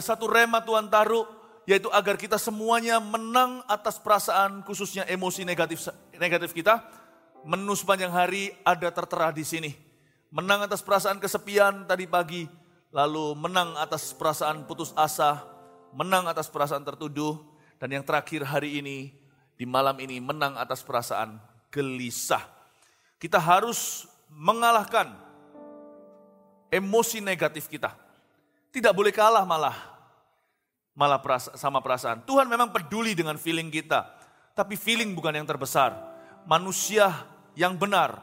ada satu rema Tuhan taruh, yaitu agar kita semuanya menang atas perasaan khususnya emosi negatif negatif kita. Menu sepanjang hari ada tertera di sini. Menang atas perasaan kesepian tadi pagi, lalu menang atas perasaan putus asa, menang atas perasaan tertuduh, dan yang terakhir hari ini, di malam ini menang atas perasaan gelisah. Kita harus mengalahkan emosi negatif kita. Tidak boleh kalah malah malah sama perasaan. Tuhan memang peduli dengan feeling kita, tapi feeling bukan yang terbesar. Manusia yang benar,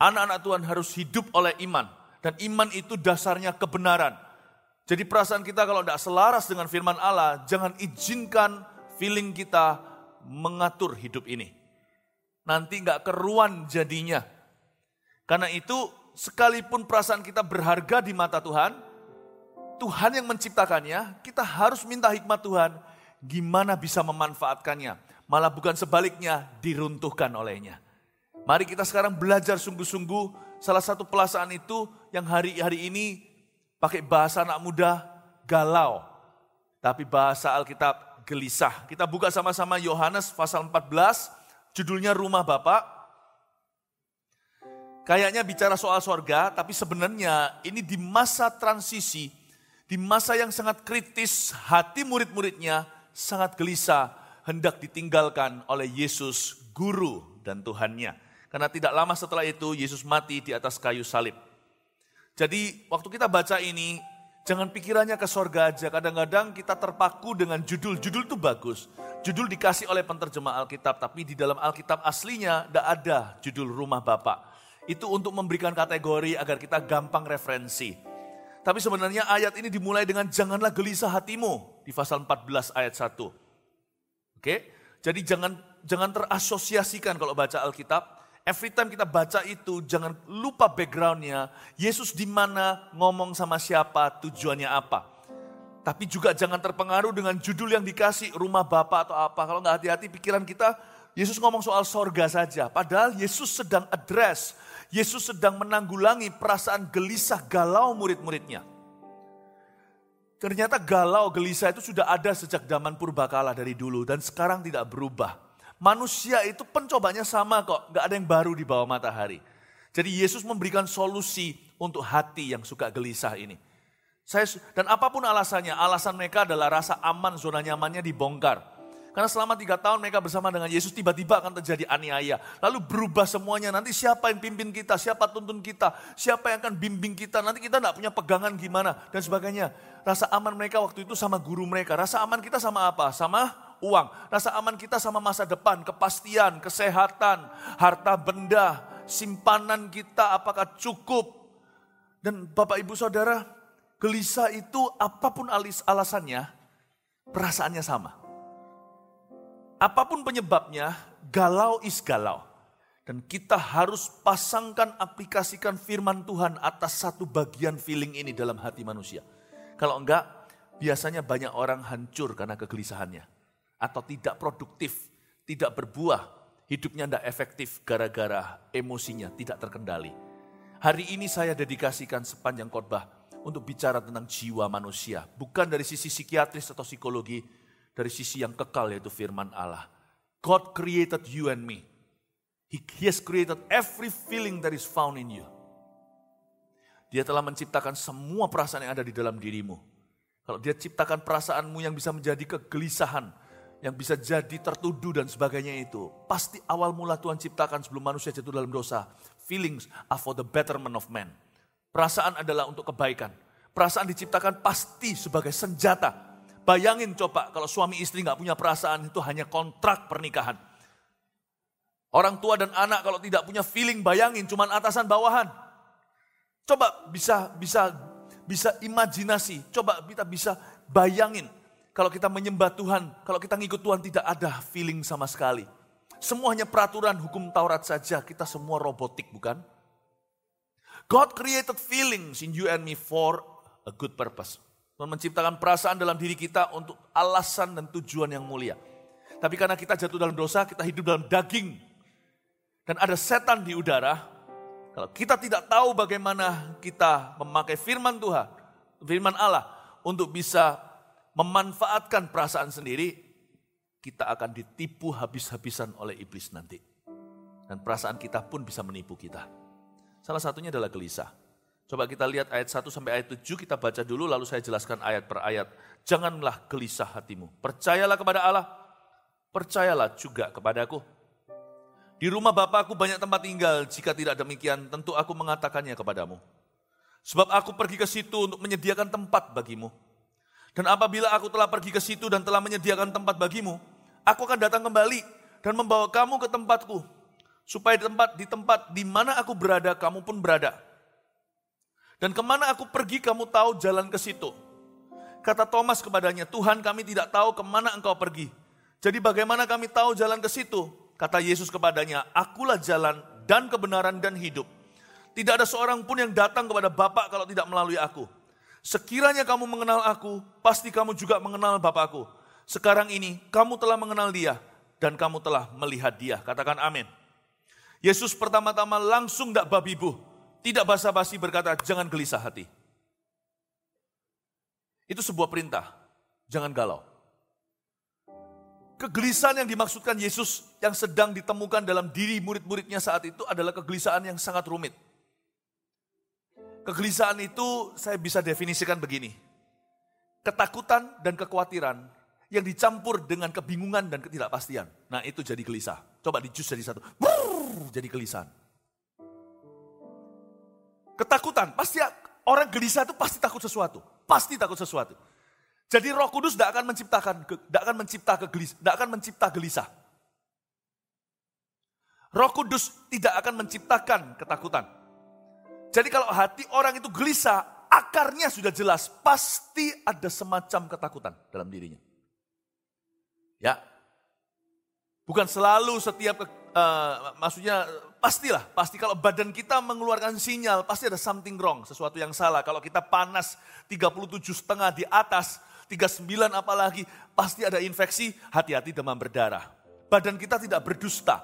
anak-anak Tuhan harus hidup oleh iman dan iman itu dasarnya kebenaran. Jadi perasaan kita kalau tidak selaras dengan firman Allah, jangan izinkan feeling kita mengatur hidup ini. Nanti nggak keruan jadinya. Karena itu sekalipun perasaan kita berharga di mata Tuhan, Tuhan yang menciptakannya, kita harus minta hikmat Tuhan gimana bisa memanfaatkannya. Malah bukan sebaliknya diruntuhkan olehnya. Mari kita sekarang belajar sungguh-sungguh salah satu pelasaan itu yang hari-hari ini pakai bahasa anak muda galau. Tapi bahasa Alkitab gelisah. Kita buka sama-sama Yohanes pasal 14, judulnya Rumah Bapak. Kayaknya bicara soal sorga, tapi sebenarnya ini di masa transisi di masa yang sangat kritis, hati murid-muridnya sangat gelisah, hendak ditinggalkan oleh Yesus, guru dan Tuhannya. Karena tidak lama setelah itu Yesus mati di atas kayu salib. Jadi waktu kita baca ini, jangan pikirannya ke sorga aja. Kadang-kadang kita terpaku dengan judul. Judul itu bagus. Judul dikasih oleh penterjemah Alkitab, tapi di dalam Alkitab aslinya tidak ada judul rumah Bapak. Itu untuk memberikan kategori agar kita gampang referensi. Tapi sebenarnya ayat ini dimulai dengan janganlah gelisah hatimu di pasal 14 ayat 1. Oke? Jadi jangan jangan terasosiasikan kalau baca Alkitab. Every time kita baca itu jangan lupa backgroundnya. Yesus di mana, ngomong sama siapa, tujuannya apa. Tapi juga jangan terpengaruh dengan judul yang dikasih rumah Bapak atau apa. Kalau nggak hati-hati pikiran kita, Yesus ngomong soal sorga saja. Padahal Yesus sedang address Yesus sedang menanggulangi perasaan gelisah galau murid-muridnya. Ternyata galau gelisah itu sudah ada sejak zaman purbakala dari dulu dan sekarang tidak berubah. Manusia itu pencobanya sama kok, gak ada yang baru di bawah matahari. Jadi Yesus memberikan solusi untuk hati yang suka gelisah ini. Saya dan apa pun alasannya, alasan mereka adalah rasa aman, zona nyamannya dibongkar. Karena selama tiga tahun mereka bersama dengan Yesus tiba-tiba akan terjadi aniaya. Lalu berubah semuanya. Nanti siapa yang pimpin kita, siapa tuntun kita, siapa yang akan bimbing kita. Nanti kita tidak punya pegangan gimana dan sebagainya. Rasa aman mereka waktu itu sama guru mereka. Rasa aman kita sama apa? Sama uang. Rasa aman kita sama masa depan, kepastian, kesehatan, harta benda, simpanan kita apakah cukup. Dan Bapak Ibu Saudara, gelisah itu apa pun alasannya, perasaannya sama. Apa pun penyebabnya, galau is galau. Dan kita harus pasangkan, aplikasikan firman Tuhan atas satu bagian feeling ini dalam hati manusia. Kalau enggak, biasanya banyak orang hancur karena kegelisahannya. Atau tidak produktif, tidak berbuah, hidupnya tidak efektif gara-gara emosinya tidak terkendali. Hari ini saya dedikasikan sepanjang khotbah untuk bicara tentang jiwa manusia. Bukan dari sisi psikiatris atau psikologi, dari sisi yang kekal yaitu firman Allah. God created you and me. He, has created every feeling that is found in you. Dia telah menciptakan semua perasaan yang ada di dalam dirimu. Kalau dia ciptakan perasaanmu yang bisa menjadi kegelisahan, yang bisa jadi tertuduh dan sebagainya itu, pasti awal mula Tuhan ciptakan sebelum manusia jatuh dalam dosa. Feelings are for the betterment of man. Perasaan adalah untuk kebaikan. Perasaan diciptakan pasti sebagai senjata Bayangin coba kalau suami istri nggak punya perasaan itu hanya kontrak pernikahan. Orang tua dan anak kalau tidak punya feeling bayangin cuman atasan bawahan. Coba bisa bisa bisa imajinasi, coba kita bisa bayangin kalau kita menyembah Tuhan, kalau kita ngikut Tuhan tidak ada feeling sama sekali. Semuanya peraturan hukum Taurat saja, kita semua robotik bukan? God created feelings in you and me for a good purpose. Tuhan menciptakan perasaan dalam diri kita untuk alasan dan tujuan yang mulia. Tapi karena kita jatuh dalam dosa, kita hidup dalam daging. Dan ada setan di udara. Kalau kita tidak tahu bagaimana kita memakai firman Tuhan, firman Allah, untuk bisa memanfaatkan perasaan sendiri, kita akan ditipu habis-habisan oleh iblis nanti. Dan perasaan kita pun bisa menipu kita. Salah satunya adalah gelisah. Coba kita lihat ayat 1 sampai ayat 7, kita baca dulu lalu saya jelaskan ayat per ayat. Janganlah gelisah hatimu, percayalah kepada Allah, percayalah juga kepadaku. Di rumah Bapakku banyak tempat tinggal, jika tidak demikian tentu aku mengatakannya kepadamu. Sebab aku pergi ke situ untuk menyediakan tempat bagimu. Dan apabila aku telah pergi ke situ dan telah menyediakan tempat bagimu, aku akan datang kembali dan membawa kamu ke tempatku, supaya di tempat di tempat di mana aku berada, kamu pun berada. Dan ke mana aku pergi, kamu tahu jalan ke situ. Kata Thomas kepadanya, Tuhan kami tidak tahu ke mana engkau pergi. Jadi bagaimana kami tahu jalan ke situ? Kata Yesus kepadanya, akulah jalan dan kebenaran dan hidup. Tidak ada seorang pun yang datang kepada Bapak kalau tidak melalui aku. Sekiranya kamu mengenal aku, pasti kamu juga mengenal Bapakku. Sekarang ini kamu telah mengenal dia dan kamu telah melihat dia. Katakan amin. Yesus pertama-tama langsung tidak babi bu. Tidak basa-basi berkata, jangan gelisah hati. Itu sebuah perintah. Jangan galau. Kegelisahan yang dimaksudkan Yesus yang sedang ditemukan dalam diri murid-muridnya saat itu adalah kegelisahan yang sangat rumit. Kegelisahan itu saya bisa definisikan begini. Ketakutan dan kekhawatiran yang dicampur dengan kebingungan dan ketidakpastian. Nah itu jadi gelisah. Coba dijus jadi satu. Brrr, jadi gelisahan. Ketakutan, pasti orang gelisah itu pasti takut sesuatu. Pasti takut sesuatu. Jadi Roh Kudus tidak akan menciptakan tidak akan mencipta kegelis, tidak akan mencipta gelisah. Roh Kudus tidak akan menciptakan ketakutan. Jadi kalau hati orang itu gelisah, akarnya sudah jelas, pasti ada semacam ketakutan dalam dirinya. Ya. Bukan selalu setiap uh, maksudnya pastilah, pasti kalau badan kita mengeluarkan sinyal, pasti ada something wrong, sesuatu yang salah. Kalau kita panas 37 setengah di atas, 39 apalagi, pasti ada infeksi, hati-hati demam berdarah. Badan kita tidak berdusta.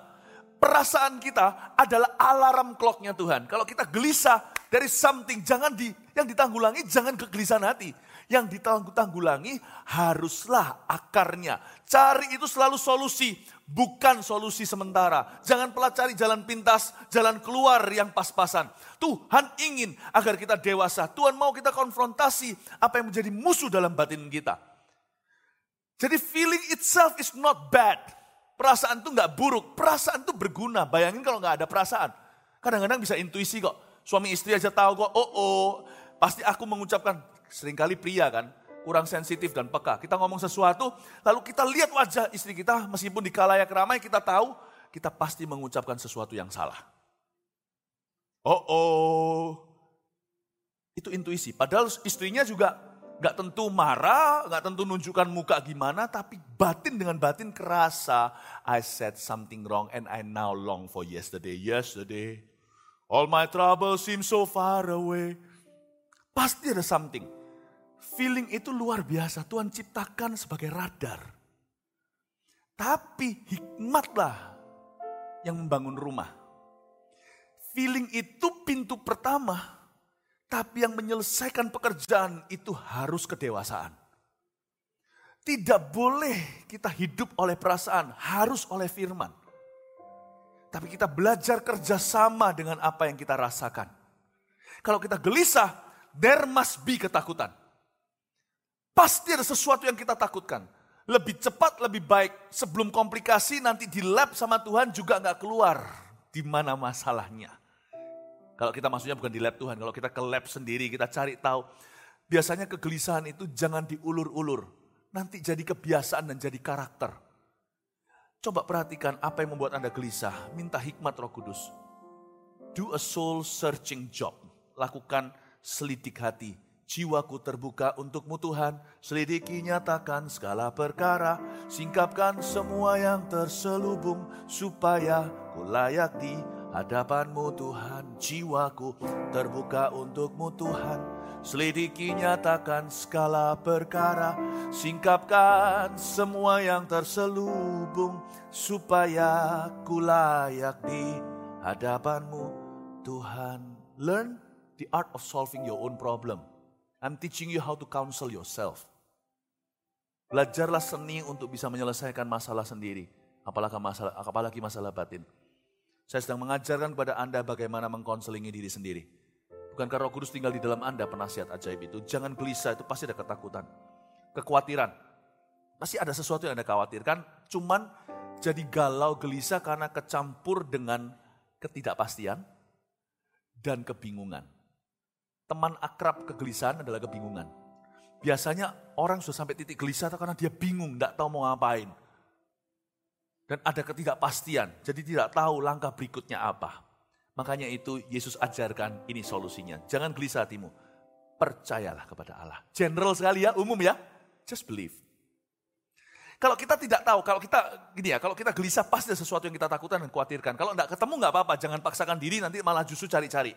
Perasaan kita adalah alarm clocknya Tuhan. Kalau kita gelisah dari something, jangan di yang ditanggulangi, jangan kegelisahan hati. Yang ditanggulangi haruslah akarnya. Cari itu selalu solusi, bukan solusi sementara. Jangan pernah cari jalan pintas, jalan keluar yang pas-pasan. Tuhan ingin agar kita dewasa. Tuhan mau kita konfrontasi apa yang menjadi musuh dalam batin kita. Jadi feeling itself is not bad. Perasaan itu nggak buruk, perasaan itu berguna. Bayangin kalau nggak ada perasaan. Kadang-kadang bisa intuisi kok. Suami istri aja tahu kok, oh oh, pasti aku mengucapkan, sering kali pria kan, kurang sensitif dan peka. Kita ngomong sesuatu, lalu kita lihat wajah istri kita, meskipun di kalayak ramai kita tahu, kita pasti mengucapkan sesuatu yang salah. Oh oh, itu intuisi. Padahal istrinya juga nggak tentu marah, nggak tentu nunjukkan muka gimana, tapi batin dengan batin kerasa. I said something wrong and I now long for yesterday. Yesterday, all my troubles seem so far away. Pasti ada something. Feeling itu luar biasa. Tuhan ciptakan sebagai radar. Tapi hikmatlah yang membangun rumah. Feeling itu pintu pertama. Tapi yang menyelesaikan pekerjaan itu harus kedewasaan. Tidak boleh kita hidup oleh perasaan, harus oleh firman. Tapi kita belajar kerjasama dengan apa yang kita rasakan. Kalau kita gelisah, there must be ketakutan. Pasti ada sesuatu yang kita takutkan. Lebih cepat, lebih baik. Sebelum komplikasi nanti di lab sama Tuhan juga nggak keluar. Di mana masalahnya. Kalau kita maksudnya bukan di lab Tuhan. Kalau kita ke lab sendiri, kita cari tahu. Biasanya kegelisahan itu jangan diulur-ulur. Nanti jadi kebiasaan dan jadi karakter. Coba perhatikan apa yang membuat Anda gelisah. Minta hikmat roh kudus. Do a soul searching job. Lakukan selidik hati Jiwaku terbuka untukmu Tuhan, selidiki nyatakan segala perkara, singkapkan semua yang terselubung, supaya ku layak di hadapanmu Tuhan. Jiwaku terbuka untukmu Tuhan, selidiki nyatakan segala perkara, singkapkan semua yang terselubung, supaya ku layak di hadapanmu Tuhan. Learn the art of solving your own problem I'm teaching you how to counsel yourself. Belajarlah seni untuk bisa menyelesaikan masalah sendiri. Apalagi masalah, apalagi masalah batin. Saya sedang mengajarkan kepada Anda bagaimana mengkonselingi diri sendiri. Bukankah roh kudus tinggal di dalam Anda penasihat ajaib itu. Jangan gelisah, itu pasti ada ketakutan. Kekhawatiran. Pasti ada sesuatu yang Anda khawatirkan. Cuman jadi galau gelisah karena kecampur dengan ketidakpastian dan kebingungan. Teman akrab kegelisahan adalah kebingungan. Biasanya orang sudah sampai titik gelisah karena dia bingung, tidak tahu mau ngapain. Dan ada ketidakpastian, jadi tidak tahu langkah berikutnya apa. Makanya itu Yesus ajarkan ini solusinya. Jangan gelisah hatimu, percayalah kepada Allah. General sekali ya, umum ya, just believe. Kalau kita tidak tahu, kalau kita gini ya, kalau kita gelisah pasti ada sesuatu yang kita takutkan dan khawatirkan. Kalau tidak ketemu nggak apa-apa, jangan paksakan diri nanti malah justru cari-cari.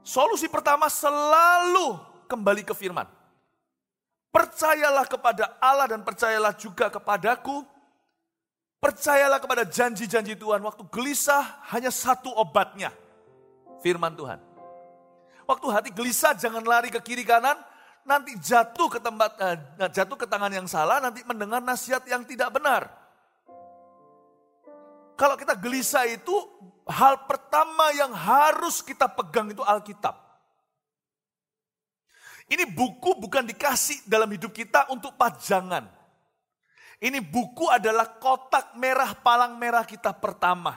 Solusi pertama selalu kembali ke firman. Percayalah kepada Allah dan percayalah juga kepadaku. Percayalah kepada janji-janji Tuhan. Waktu gelisah hanya satu obatnya. Firman Tuhan. Waktu hati gelisah jangan lari ke kiri kanan. Nanti jatuh ke tempat eh, jatuh ke tangan yang salah, nanti mendengar nasihat yang tidak benar. Kalau kita gelisah itu hal pertama yang harus kita pegang itu Alkitab. Ini buku bukan dikasih dalam hidup kita untuk pajangan. Ini buku adalah kotak merah palang merah kita pertama.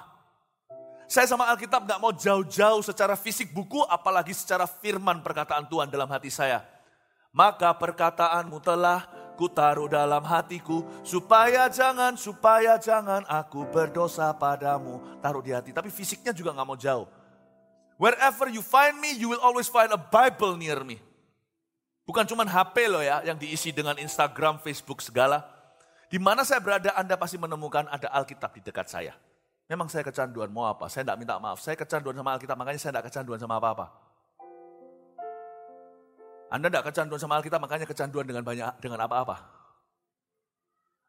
Saya sama Alkitab gak mau jauh-jauh secara fisik buku, apalagi secara firman perkataan Tuhan dalam hati saya. Maka perkataanmu telah kutaruh dalam hatiku, supaya jangan, supaya jangan aku berdosa padamu. Taruh di hati, tapi fisiknya juga gak mau jauh. Wherever you find me, you will always find a Bible near me. Bukan cuma HP loh ya yang diisi dengan Instagram, Facebook segala. Di mana saya berada Anda pasti menemukan ada Alkitab di dekat saya. Memang saya kecanduan, mau apa? Saya tidak minta maaf. Saya kecanduan sama Alkitab, makanya saya tidak kecanduan sama apa-apa. Anda tidak kecanduan sama Alkitab, makanya kecanduan dengan banyak dengan apa-apa.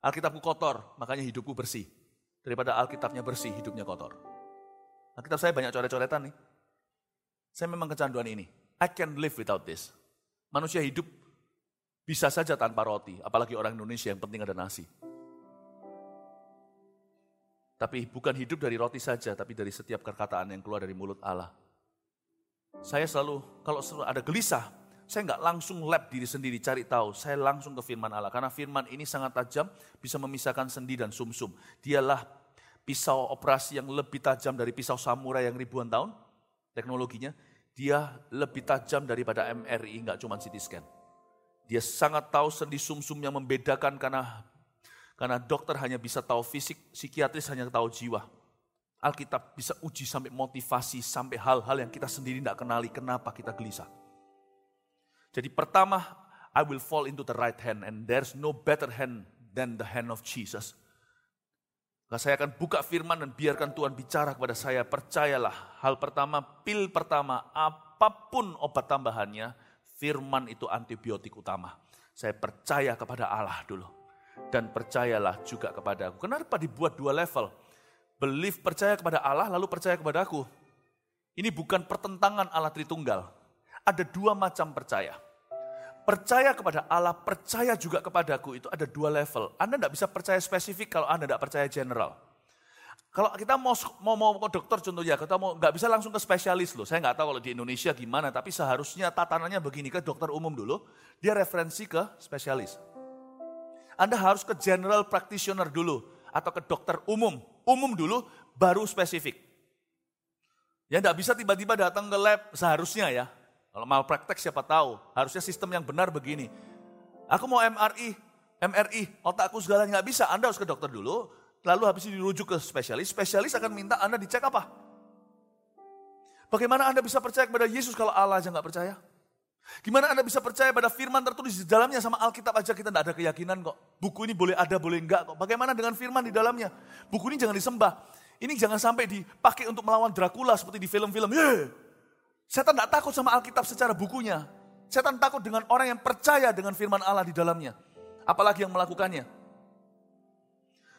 Alkitabku kotor, makanya hidupku bersih. Daripada Alkitabnya bersih, hidupnya kotor. Alkitab saya banyak coret-coretan nih. Saya memang kecanduan ini. I can live without this. Manusia hidup bisa saja tanpa roti, apalagi orang Indonesia yang penting ada nasi. Tapi bukan hidup dari roti saja, tapi dari setiap perkataan yang keluar dari mulut Allah. Saya selalu, kalau selalu ada gelisah, saya nggak langsung lab diri sendiri cari tahu, saya langsung ke firman Allah. Karena firman ini sangat tajam, bisa memisahkan sendi dan sumsum. -sum. Dialah pisau operasi yang lebih tajam dari pisau samurai yang ribuan tahun, teknologinya dia lebih tajam daripada MRI, nggak cuma CT scan. Dia sangat tahu sendi sumsum yang membedakan karena karena dokter hanya bisa tahu fisik, psikiatris hanya tahu jiwa. Alkitab bisa uji sampai motivasi, sampai hal-hal yang kita sendiri tidak kenali kenapa kita gelisah. Jadi pertama, I will fall into the right hand and there's no better hand than the hand of Jesus. Nah, saya akan buka firman dan biarkan Tuhan bicara kepada saya. Percayalah, hal pertama, pil pertama, apa pun obat tambahannya, firman itu antibiotik utama. Saya percaya kepada Allah dulu. Dan percayalah juga kepada aku. Kenapa dibuat dua level? Belief percaya kepada Allah, lalu percaya kepada aku. Ini bukan pertentangan Allah Tritunggal. Ada dua macam percaya. Percaya kepada Allah, percaya juga kepadaku itu ada dua level. Anda tidak bisa percaya spesifik kalau Anda tidak percaya general. Kalau kita mau mau, mau ke dokter contohnya, kita mau nggak bisa langsung ke spesialis loh. Saya nggak tahu kalau di Indonesia gimana, tapi seharusnya tatanannya begini ke dokter umum dulu, dia referensi ke spesialis. Anda harus ke general practitioner dulu atau ke dokter umum, umum dulu, baru spesifik. Ya nggak bisa tiba-tiba datang ke lab seharusnya ya. Kalau mau praktek siapa tahu, harusnya sistem yang benar begini. Aku mau MRI, MRI, otakku segalanya nggak bisa, Anda harus ke dokter dulu, lalu habis itu dirujuk ke spesialis, spesialis akan minta Anda dicek apa? Bagaimana Anda bisa percaya kepada Yesus kalau Allah aja nggak percaya? Gimana Anda bisa percaya pada firman tertulis di dalamnya sama Alkitab aja kita tidak ada keyakinan kok. Buku ini boleh ada, boleh enggak kok. Bagaimana dengan firman di dalamnya? Buku ini jangan disembah. Ini jangan sampai dipakai untuk melawan Dracula seperti di film-film. Setan tidak takut sama Alkitab secara bukunya. Setan takut dengan orang yang percaya dengan firman Allah di dalamnya. Apalagi yang melakukannya.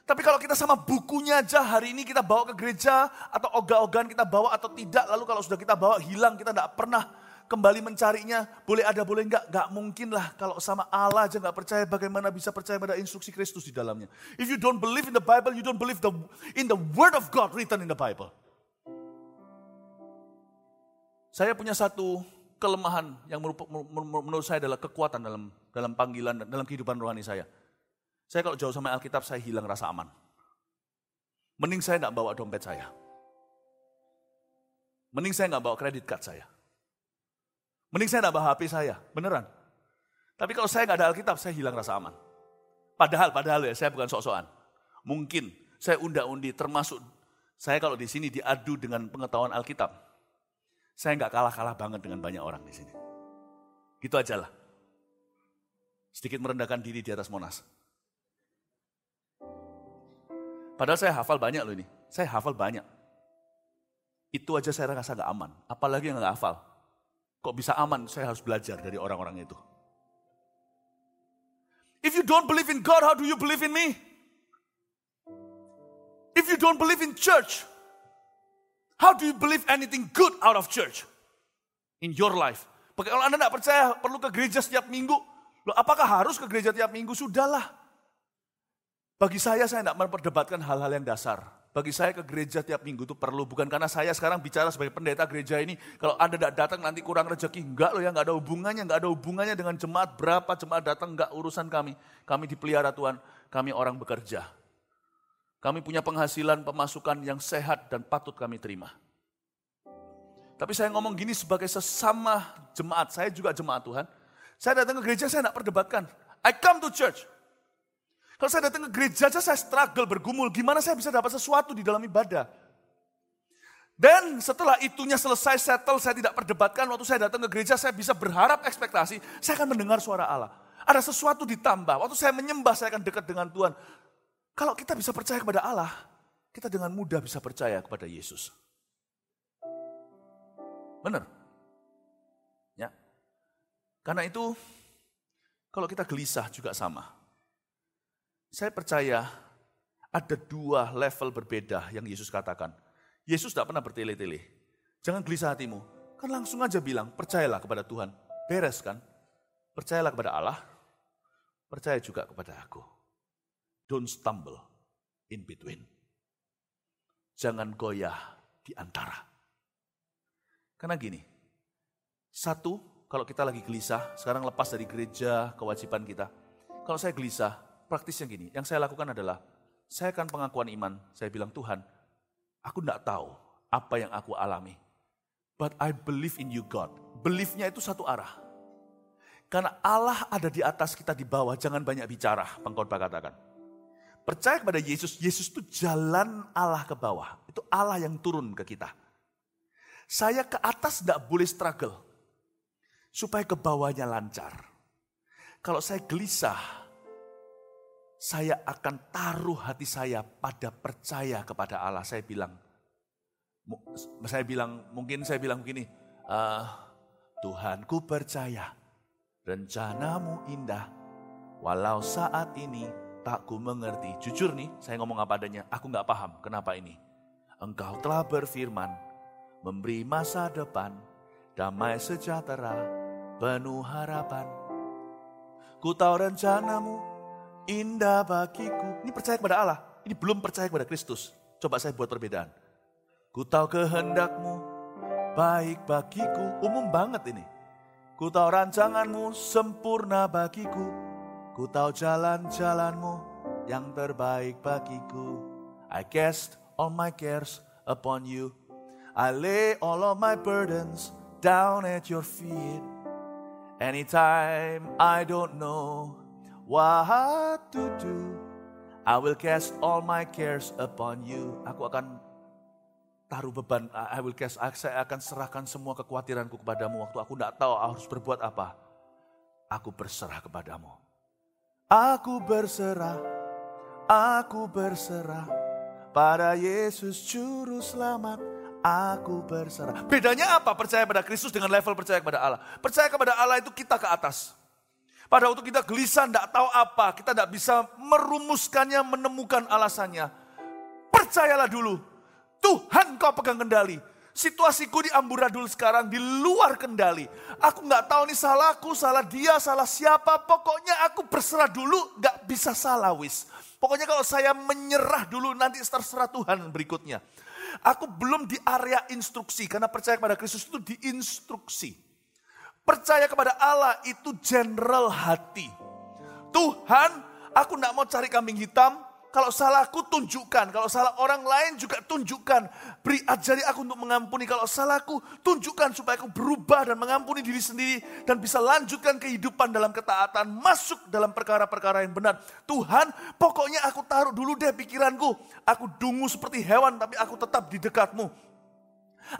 Tapi kalau kita sama bukunya aja hari ini kita bawa ke gereja atau ogah-ogahan kita bawa atau tidak. Lalu kalau sudah kita bawa hilang kita tidak pernah kembali mencarinya, boleh ada, boleh enggak, enggak mungkin lah. Kalau sama Allah aja enggak percaya, bagaimana bisa percaya pada instruksi Kristus di dalamnya. If you don't believe in the Bible, you don't believe the, in the word of God written in the Bible. Saya punya satu kelemahan yang menurut saya adalah kekuatan dalam dalam panggilan, dalam kehidupan rohani saya. Saya kalau jauh sama Alkitab, saya hilang rasa aman. Mending saya enggak bawa dompet saya. Mending saya nggak bawa kredit card saya. Mending saya nggak bawa HP saya, beneran. Tapi kalau saya nggak ada Alkitab, saya hilang rasa aman. Padahal, padahal ya, saya bukan sok-sokan. Mungkin saya unda-undi termasuk saya kalau di sini diadu dengan pengetahuan Alkitab. Saya nggak kalah-kalah banget dengan banyak orang di sini. Gitu aja lah. Sedikit merendahkan diri di atas Monas. Padahal saya hafal banyak loh ini. Saya hafal banyak. Itu aja saya rasa gak aman. Apalagi yang gak hafal. Kok bisa aman? Saya harus belajar dari orang-orang itu. If you don't believe in God, how do you believe in me? If you don't believe in church, how do you believe anything good out of church? In your life. Kalau Anda tidak percaya perlu ke gereja setiap minggu, loh apakah harus ke gereja tiap minggu? Sudahlah. Bagi saya, saya tidak memperdebatkan hal-hal yang dasar. Bagi saya ke gereja tiap minggu itu perlu. Bukan karena saya sekarang bicara sebagai pendeta gereja ini. Kalau Anda tidak datang nanti kurang rezeki. Enggak loh ya, enggak ada hubungannya. Enggak ada hubungannya dengan jemaat. Berapa jemaat datang enggak urusan kami. Kami dipelihara Tuhan. Kami orang bekerja. Kami punya penghasilan pemasukan yang sehat dan patut kami terima. Tapi saya ngomong gini sebagai sesama jemaat. Saya juga jemaat Tuhan. Saya datang ke gereja, saya tidak perdebatkan. I come to church. Kalau saya datang ke gereja aja saya struggle, bergumul. Gimana saya bisa dapat sesuatu di dalam ibadah? Dan setelah itunya selesai settle, saya tidak perdebatkan. Waktu saya datang ke gereja, saya bisa berharap ekspektasi. Saya akan mendengar suara Allah. Ada sesuatu ditambah. Waktu saya menyembah, saya akan dekat dengan Tuhan. Kalau kita bisa percaya kepada Allah, kita dengan mudah bisa percaya kepada Yesus. Benar? Ya. Karena itu, kalau kita gelisah juga sama. Saya percaya ada dua level berbeda yang Yesus katakan. Yesus tidak pernah bertele-tele. Jangan gelisah hatimu. Kan langsung aja bilang, percayalah kepada Tuhan. Beres kan? Percayalah kepada Allah. Percaya juga kepada aku. Don't stumble in between. Jangan goyah di antara. Karena gini, satu, kalau kita lagi gelisah, sekarang lepas dari gereja, kewajiban kita. Kalau saya gelisah, praktisnya gini, yang saya lakukan adalah, saya akan pengakuan iman, saya bilang Tuhan, aku tidak tahu apa yang aku alami. But I believe in you God. Beliefnya itu satu arah. Karena Allah ada di atas kita di bawah, jangan banyak bicara, pengkhotbah katakan. Percaya kepada Yesus, Yesus itu jalan Allah ke bawah. Itu Allah yang turun ke kita. Saya ke atas tidak boleh struggle. Supaya ke bawahnya lancar. Kalau saya gelisah, saya akan taruh hati saya pada percaya kepada Allah. Saya bilang, saya bilang, mungkin saya bilang begini, uh, Tuhan ku percaya rencanamu indah, walau saat ini tak ku mengerti. Jujur nih, saya ngomong apa adanya, aku nggak paham kenapa ini. Engkau telah berfirman, memberi masa depan, damai sejahtera, penuh harapan. Ku tahu rencanamu indah bagiku. Ini percaya kepada Allah. Ini belum percaya kepada Kristus. Coba saya buat perbedaan. Ku tahu kehendakmu baik bagiku. Umum banget ini. Ku tahu rancanganmu sempurna bagiku. Ku tahu jalan-jalanmu yang terbaik bagiku. I cast all my cares upon you. I lay all of my burdens down at your feet. Anytime I don't know what to do. I will cast all my cares upon you. Aku akan taruh beban. I will cast. Saya akan serahkan semua kekhawatiranku kepadamu. Waktu aku tidak tahu harus berbuat apa. Aku berserah kepadamu. Aku berserah. Aku berserah pada Yesus Juru Selamat. Aku berserah. Bedanya apa percaya pada Kristus dengan level percaya kepada Allah? Percaya kepada Allah itu kita ke atas. Pada waktu kita gelisah, tidak tahu apa, kita tidak bisa merumuskannya, menemukan alasannya. Percayalah dulu, Tuhan kau pegang kendali. Situasiku di amburadul sekarang di luar kendali. Aku nggak tahu nih salahku, salah dia, salah siapa. Pokoknya aku berserah dulu, nggak bisa salah wis. Pokoknya kalau saya menyerah dulu nanti terserah Tuhan berikutnya. Aku belum di area instruksi karena percaya kepada Kristus itu diinstruksi. Percaya kepada Allah itu general hati. Tuhan, aku nggak mau cari kambing hitam, kalau salahku tunjukkan, kalau salah orang lain juga tunjukkan. Beri ajari aku untuk mengampuni. Kalau salahku tunjukkan supaya aku berubah dan mengampuni diri sendiri dan bisa lanjutkan kehidupan dalam ketaatan, masuk dalam perkara-perkara yang benar. Tuhan, pokoknya aku taruh dulu deh pikiranku. Aku dungu seperti hewan tapi aku tetap di dekatmu.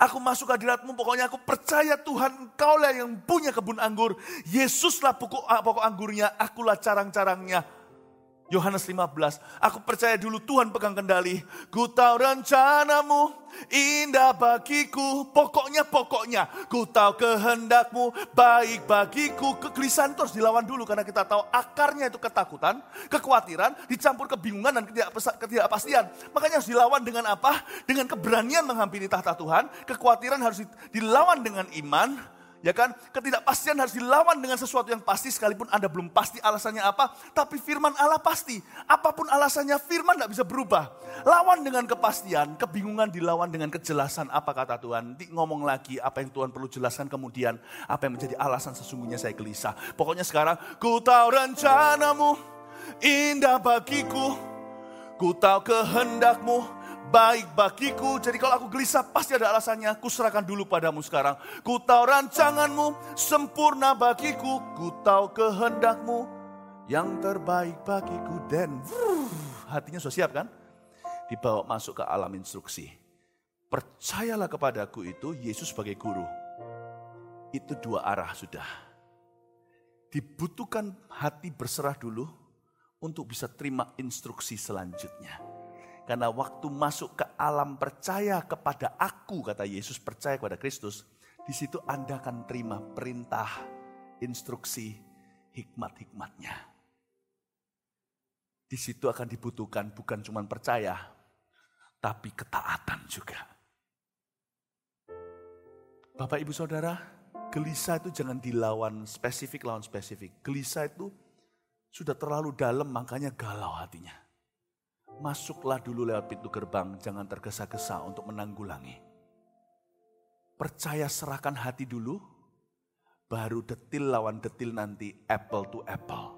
Aku masuk hadiratmu, pokoknya aku percaya Tuhan engkau lah yang punya kebun anggur. Yesuslah pokok, pokok anggurnya, akulah carang-carangnya. Yohanes 15, aku percaya dulu Tuhan pegang kendali. Ku tahu rencanamu indah bagiku. Pokoknya, pokoknya. Ku tahu kehendakmu baik bagiku. Kegelisahan itu harus dilawan dulu karena kita tahu akarnya itu ketakutan, kekhawatiran, dicampur kebingungan dan ketidakpastian. Makanya harus dilawan dengan apa? Dengan keberanian menghampiri tahta Tuhan. Kekhawatiran harus dilawan dengan iman Ya kan? Ketidakpastian harus dilawan dengan sesuatu yang pasti sekalipun Anda belum pasti alasannya apa. Tapi firman Allah pasti. Apa pun alasannya firman tidak bisa berubah. Lawan dengan kepastian, kebingungan dilawan dengan kejelasan apa kata Tuhan. Nanti ngomong lagi apa yang Tuhan perlu jelaskan kemudian. Apa yang menjadi alasan sesungguhnya saya gelisah. Pokoknya sekarang, ku tahu rencanamu indah bagiku. Ku tahu kehendakmu baik bagiku. Jadi kalau aku gelisah pasti ada alasannya. Kuserahkan dulu padamu sekarang. Ku tahu rancanganmu sempurna bagiku. Ku tahu kehendakmu yang terbaik bagiku. Dan hatinya sudah siap kan? Dibawa masuk ke alam instruksi. Percayalah kepadaku itu Yesus sebagai guru. Itu dua arah sudah. Dibutuhkan hati berserah dulu untuk bisa terima instruksi selanjutnya. Karena waktu masuk ke alam percaya kepada aku, kata Yesus percaya kepada Kristus, di situ Anda akan terima perintah, instruksi, hikmat-hikmatnya. Di situ akan dibutuhkan bukan cuma percaya, tapi ketaatan juga. Bapak ibu saudara, gelisah itu jangan dilawan spesifik lawan spesifik. Gelisah itu sudah terlalu dalam makanya galau hatinya. Masuklah dulu lewat pintu gerbang, jangan tergesa-gesa untuk menanggulangi. Percaya serahkan hati dulu, baru detil lawan detil nanti apple to apple.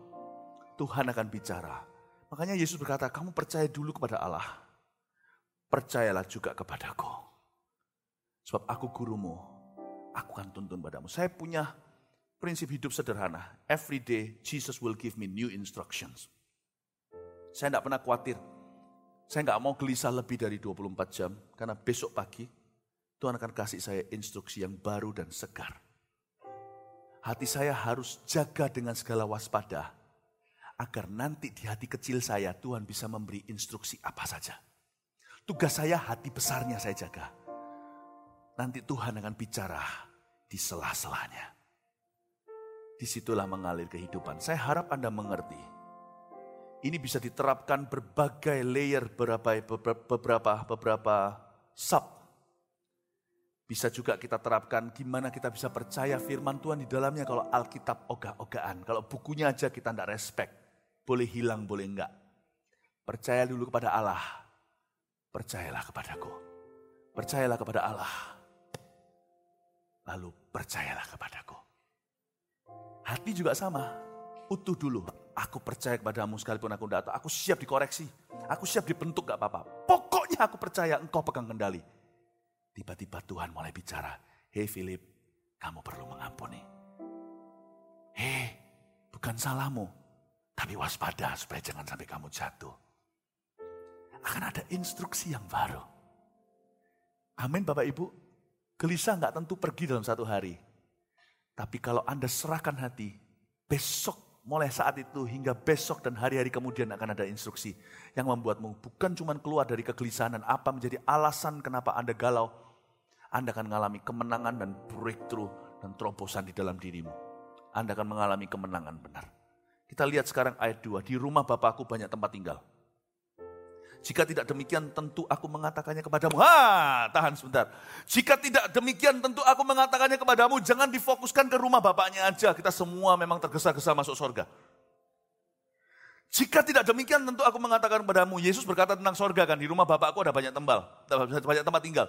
Tuhan akan bicara. Makanya Yesus berkata, kamu percaya dulu kepada Allah. Percayalah juga kepadaku. Sebab aku gurumu, aku akan tuntun padamu. Saya punya prinsip hidup sederhana. Every day Jesus will give me new instructions. Saya tidak pernah khawatir saya nggak mau gelisah lebih dari 24 jam, karena besok pagi Tuhan akan kasih saya instruksi yang baru dan segar. Hati saya harus jaga dengan segala waspada, agar nanti di hati kecil saya Tuhan bisa memberi instruksi apa saja. Tugas saya hati besarnya saya jaga. Nanti Tuhan akan bicara di sela-selanya. Di situlah mengalir kehidupan. Saya harap Anda mengerti ini bisa diterapkan berbagai layer beberapa beberapa beberapa sub. Bisa juga kita terapkan gimana kita bisa percaya firman Tuhan di dalamnya kalau Alkitab ogah-ogahan. Kalau bukunya aja kita tidak respect. Boleh hilang, boleh enggak. Percaya dulu kepada Allah. Percayalah kepadaku. Percayalah kepada Allah. Lalu percayalah kepadaku. Hati juga sama. Utuh dulu Aku percaya kepadamu sekalipun aku tidak tahu. Aku siap dikoreksi. Aku siap dibentuk gak apa-apa. Pokoknya aku percaya engkau pegang kendali. Tiba-tiba Tuhan mulai bicara. Hei Philip, kamu perlu mengampuni. Hei, bukan salahmu. Tapi waspada supaya jangan sampai kamu jatuh. Akan ada instruksi yang baru. Amin Bapak Ibu. Gelisah nggak tentu pergi dalam satu hari. Tapi kalau Anda serahkan hati, besok mulai saat itu hingga besok dan hari-hari kemudian akan ada instruksi yang membuatmu bukan cuma keluar dari kegelisahan dan apa menjadi alasan kenapa Anda galau. Anda akan mengalami kemenangan dan breakthrough dan terobosan di dalam dirimu. Anda akan mengalami kemenangan benar. Kita lihat sekarang ayat 2, di rumah Bapakku banyak tempat tinggal. Jika tidak demikian tentu aku mengatakannya kepadamu. Ha, tahan sebentar. Jika tidak demikian tentu aku mengatakannya kepadamu. Jangan difokuskan ke rumah bapaknya aja. Kita semua memang tergesa-gesa masuk sorga. Jika tidak demikian tentu aku mengatakan kepadamu. Yesus berkata tentang sorga kan. Di rumah bapakku ada banyak tembal. Banyak tempat tinggal.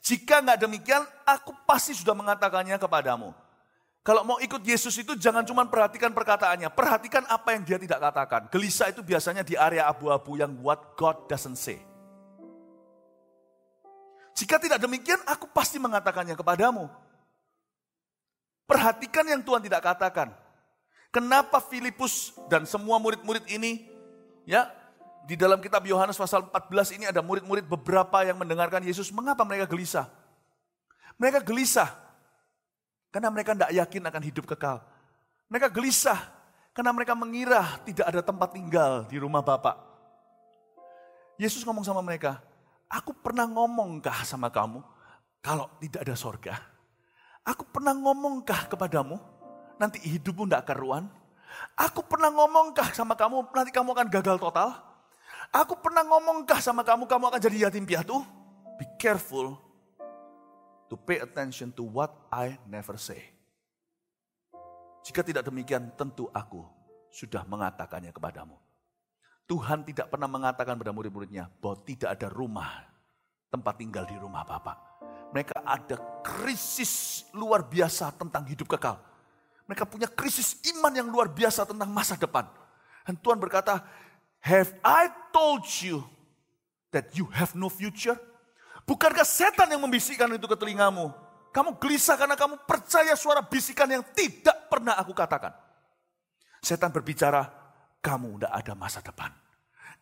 Jika nggak demikian aku pasti sudah mengatakannya kepadamu. Kalau mau ikut Yesus itu jangan cuma perhatikan perkataannya, perhatikan apa yang dia tidak katakan. Gelisah itu biasanya di area abu-abu yang what God doesn't say. Jika tidak demikian, aku pasti mengatakannya kepadamu. Perhatikan yang Tuhan tidak katakan. Kenapa Filipus dan semua murid-murid ini, ya, di dalam kitab Yohanes pasal 14 ini ada murid-murid beberapa yang mendengarkan Yesus. Mengapa mereka gelisah? Mereka gelisah karena mereka tidak yakin akan hidup kekal. Mereka gelisah karena mereka mengira tidak ada tempat tinggal di rumah Bapak. Yesus ngomong sama mereka, aku pernah ngomongkah sama kamu kalau tidak ada sorga? Aku pernah ngomongkah kepadamu nanti hidupmu tidak karuan? Aku pernah ngomongkah sama kamu nanti kamu akan gagal total? Aku pernah ngomongkah sama kamu kamu akan jadi yatim piatu? Be careful to pay attention to what I never say. Jika tidak demikian, tentu aku sudah mengatakannya kepadamu. Tuhan tidak pernah mengatakan pada murid-muridnya bahwa tidak ada rumah, tempat tinggal di rumah Bapak. Mereka ada krisis luar biasa tentang hidup kekal. Mereka punya krisis iman yang luar biasa tentang masa depan. Dan Tuhan berkata, Have I told you that you have no future? Bukankah setan yang membisikkan itu ke telingamu? Kamu gelisah karena kamu percaya suara bisikan yang tidak pernah aku katakan. Setan berbicara, kamu tidak ada masa depan.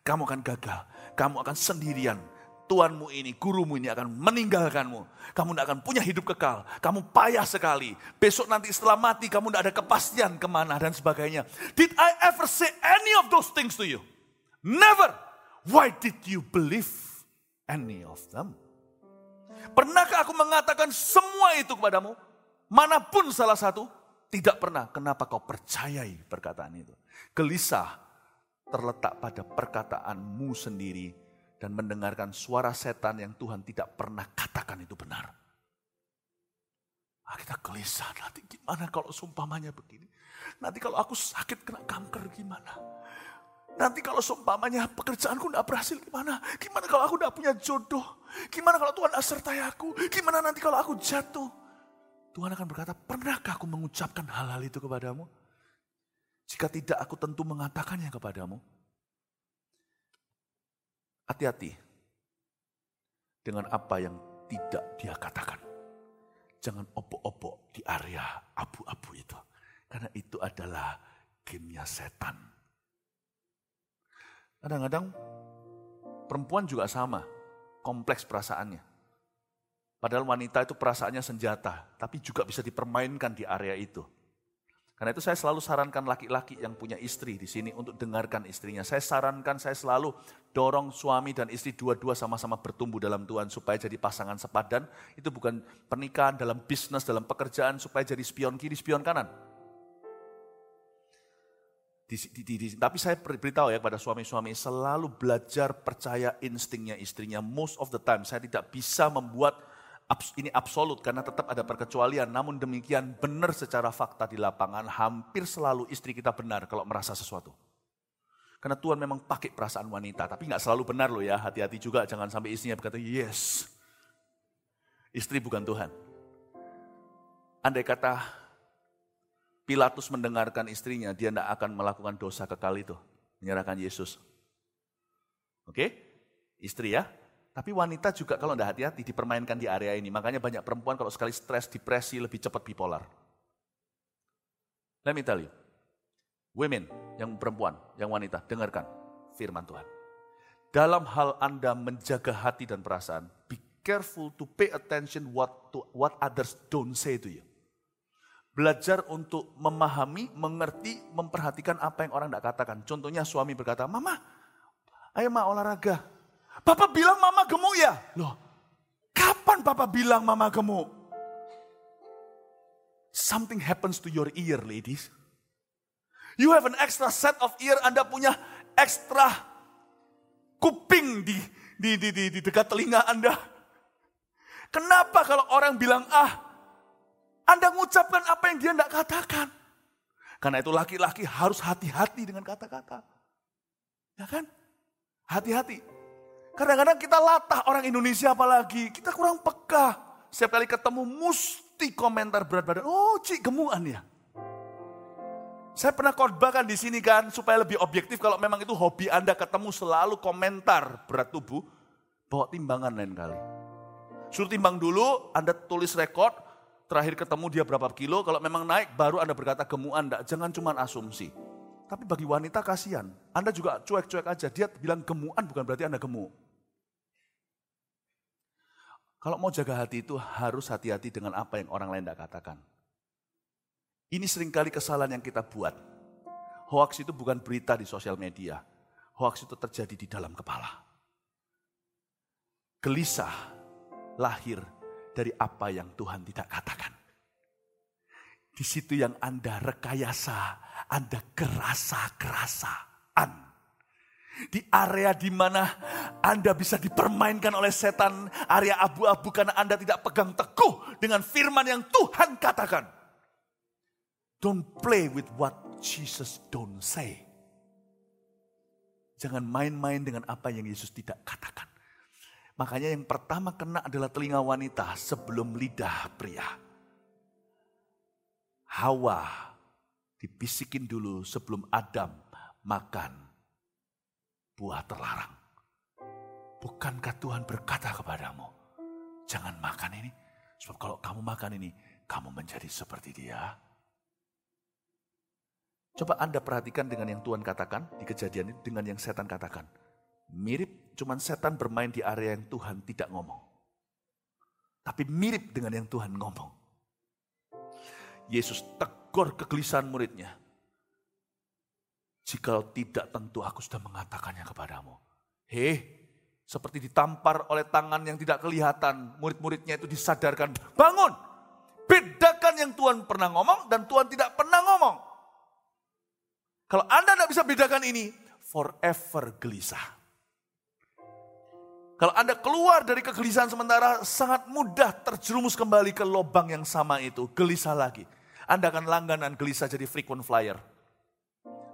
Kamu akan gagal, kamu akan sendirian. Tuanmu ini, gurumu ini akan meninggalkanmu. Kamu tidak akan punya hidup kekal. Kamu payah sekali. Besok nanti setelah mati, kamu tidak ada kepastian ke mana dan sebagainya. Did I ever say any of those things to you? Never. Why did you believe any of them? Pernahkah aku mengatakan semua itu kepadamu? Mana pun salah satu, tidak pernah. Kenapa kau percayai perkataan itu? Gelisah terletak pada perkataanmu sendiri dan mendengarkan suara setan yang Tuhan tidak pernah katakan itu benar. Ah, kita gelisah, nanti gimana kalau sumpamanya begini? Nanti kalau aku sakit kena kanker gimana? Nanti kalau seumpamanya pekerjaanku tidak berhasil gimana? Gimana kalau aku tidak punya jodoh? Gimana kalau Tuhan asertai aku? Gimana nanti kalau aku jatuh? Tuhan akan berkata, pernahkah aku mengucapkan hal-hal itu kepadamu? Jika tidak, aku tentu mengatakannya kepadamu. Hati-hati dengan apa yang tidak dia katakan. Jangan obok-obok di area abu-abu itu. Karena itu adalah gamenya setan. Kadang-kadang perempuan juga sama, kompleks perasaannya. Padahal wanita itu perasaannya senjata, tapi juga bisa dipermainkan di area itu. Karena itu saya selalu sarankan laki-laki yang punya istri di sini untuk dengarkan istrinya. Saya sarankan, saya selalu dorong suami dan istri dua-dua sama-sama bertumbuh dalam Tuhan supaya jadi pasangan sepadan. Itu bukan pernikahan dalam bisnis, dalam pekerjaan supaya jadi spion kiri, spion kanan. Di, di, di, tapi saya beritahu ya kepada suami-suami selalu belajar percaya instingnya istrinya. Most of the time saya tidak bisa membuat ini absolut karena tetap ada perkecualian. Namun demikian benar secara fakta di lapangan hampir selalu istri kita benar kalau merasa sesuatu. Karena Tuhan memang pakai perasaan wanita, tapi nggak selalu benar loh ya. Hati-hati juga jangan sampai istrinya berkata yes. Istri bukan Tuhan. Andai kata Pilatus mendengarkan istrinya, dia tidak akan melakukan dosa kekal itu. Menyerahkan Yesus. Oke? Istri ya. Tapi wanita juga kalau tidak hati-hati dipermainkan di area ini. Makanya banyak perempuan kalau sekali stres, depresi, lebih cepat bipolar. Let me tell you. Women, yang perempuan, yang wanita, dengarkan firman Tuhan. Dalam hal Anda menjaga hati dan perasaan, be careful to pay attention what to, what others don't say to you. Belajar untuk memahami, mengerti, memperhatikan apa yang orang tidak katakan. Contohnya suami berkata, Mama, ayo ma olahraga. Papa bilang mama gemuk ya? Loh, kapan papa bilang mama gemuk? Something happens to your ear, ladies. You have an extra set of ear, Anda punya extra kuping di, di, di, di, di dekat telinga Anda? Kenapa kalau orang bilang ah, Anda mengucapkan apa yang dia tidak katakan? Karena itu laki-laki harus hati-hati dengan kata-kata. Ya kan? Hati-hati. Kadang-kadang kita latah orang Indonesia apalagi, kita kurang peka. Setiap kali ketemu mesti komentar berat badan. Oh, cik gemuan ya. Saya pernah khotbah kan di sini kan supaya lebih objektif kalau memang itu hobi Anda ketemu selalu komentar berat tubuh, bawa timbangan lain kali. Suruh timbang dulu, Anda tulis rekod, terakhir ketemu dia berapa kilo, kalau memang naik baru Anda berkata gemuan, enggak, jangan cuma asumsi. Tapi bagi wanita kasihan, Anda juga cuek-cuek aja, dia bilang gemuan bukan berarti Anda gemuk. Kalau mau jaga hati itu harus hati-hati dengan apa yang orang lain tidak katakan. Ini sering kali kesalahan yang kita buat. Hoax itu bukan berita di sosial media. Hoax itu terjadi di dalam kepala. Gelisah lahir dari apa yang Tuhan tidak katakan. Di situ yang Anda rekayasa, Anda kerasa-kerasaan. Di area di mana Anda bisa dipermainkan oleh setan, area abu-abu karena Anda tidak pegang teguh dengan firman yang Tuhan katakan. Don't play with what Jesus don't say. Jangan main-main dengan apa yang Yesus tidak katakan. Makanya yang pertama kena adalah telinga wanita sebelum lidah pria. Hawa dibisikin dulu sebelum Adam makan buah terlarang. Bukankah Tuhan berkata kepadamu, jangan makan ini. Sebab kalau kamu makan ini, kamu menjadi seperti dia. Coba Anda perhatikan dengan yang Tuhan katakan di kejadian ini dengan yang setan katakan. Mirip, cuman setan bermain di area yang Tuhan tidak ngomong. Tapi mirip dengan yang Tuhan ngomong. Yesus tegur kegelisahan muridnya. Jika tidak tentu aku sudah mengatakannya kepadamu. Hei, seperti ditampar oleh tangan yang tidak kelihatan. Murid-muridnya itu disadarkan, bangun. Bedakan yang Tuhan pernah ngomong dan Tuhan tidak pernah ngomong. Kalau Anda tidak bisa bedakan ini, forever gelisah. Kalau Anda keluar dari kegelisahan sementara, sangat mudah terjerumus kembali ke lubang yang sama itu, gelisah lagi. Anda akan langganan gelisah jadi frequent flyer.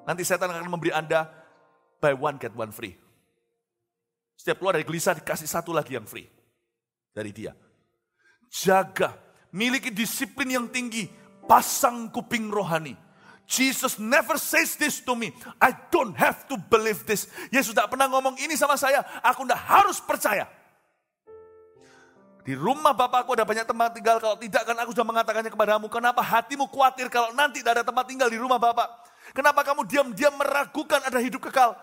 Nanti setan akan memberi Anda buy one get one free. Setiap keluar dari gelisah dikasih satu lagi yang free dari dia. Jaga, miliki disiplin yang tinggi, pasang kuping rohani. Jesus never says this to me. I don't have to believe this. Yesus tidak pernah ngomong ini sama saya. Aku tidak harus percaya. Di rumah Bapakku ada banyak tempat tinggal. Kalau tidak kan aku sudah mengatakannya kepadamu. Kenapa hatimu khawatir kalau nanti tidak ada tempat tinggal di rumah Bapak? Kenapa kamu diam-diam meragukan ada hidup kekal?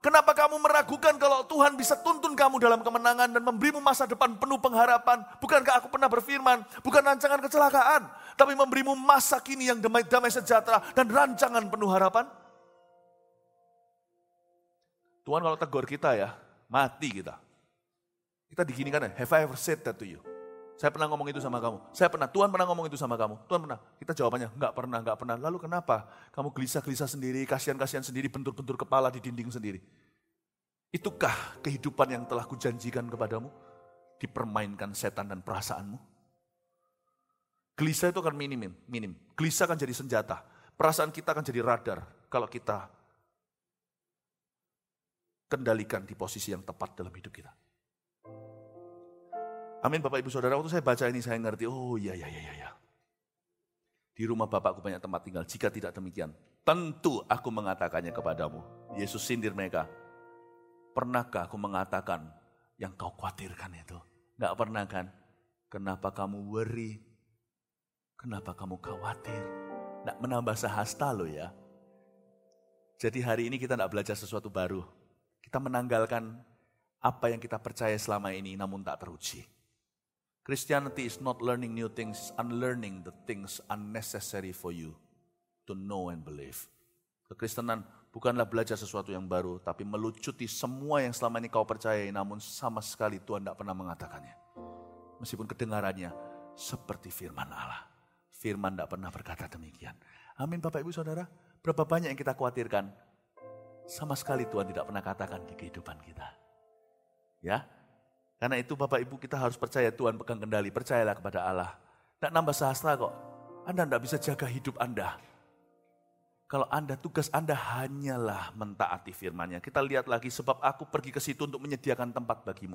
Kenapa kamu meragukan kalau Tuhan bisa tuntun kamu dalam kemenangan dan memberimu masa depan penuh pengharapan? Bukankah aku pernah berfirman, bukan rancangan kecelakaan, tapi memberimu masa kini yang damai, damai sejahtera dan rancangan penuh harapan? Tuhan kalau tegur kita ya, mati kita. Kita diginikan ya, have I ever said that to you? Saya pernah ngomong itu sama kamu. Saya pernah, Tuhan pernah ngomong itu sama kamu. Tuhan pernah. Kita jawabannya, enggak pernah, enggak pernah. Lalu kenapa? Kamu gelisah-gelisah sendiri, kasihan-kasihan sendiri, bentur-bentur kepala di dinding sendiri. Itukah kehidupan yang telah kujanjikan kepadamu? Dipermainkan setan dan perasaanmu? Gelisah itu akan minim, minim. Gelisah akan jadi senjata. Perasaan kita akan jadi radar kalau kita kendalikan di posisi yang tepat dalam hidup kita. Amin Bapak Ibu Saudara, waktu saya baca ini saya ngerti, oh iya iya iya iya. Di rumah Bapakku banyak tempat tinggal, jika tidak demikian, tentu aku mengatakannya kepadamu. Yesus sindir mereka, pernahkah aku mengatakan yang kau khawatirkan itu? Enggak pernah kan? Kenapa kamu worry? Kenapa kamu khawatir? Enggak menambah sahasta lo ya. Jadi hari ini kita tidak belajar sesuatu baru. Kita menanggalkan apa yang kita percaya selama ini namun tak teruji. Christianity is not learning new things, unlearning the things unnecessary for you to know and believe. Kekristenan bukanlah belajar sesuatu yang baru, tapi melucuti semua yang selama ini kau percayai, namun sama sekali Tuhan tidak pernah mengatakannya. Meskipun kedengarannya seperti firman Allah. Firman tidak pernah berkata demikian. Amin Bapak Ibu Saudara. Berapa banyak yang kita khawatirkan? Sama sekali Tuhan tidak pernah katakan di kehidupan kita. Ya, karena itu Bapak Ibu kita harus percaya Tuhan pegang kendali, percayalah kepada Allah. Tidak nambah sahasra kok, Anda tidak bisa jaga hidup Anda. Kalau Anda, tugas Anda hanyalah mentaati firmannya. Kita lihat lagi sebab aku pergi ke situ untuk menyediakan tempat bagimu.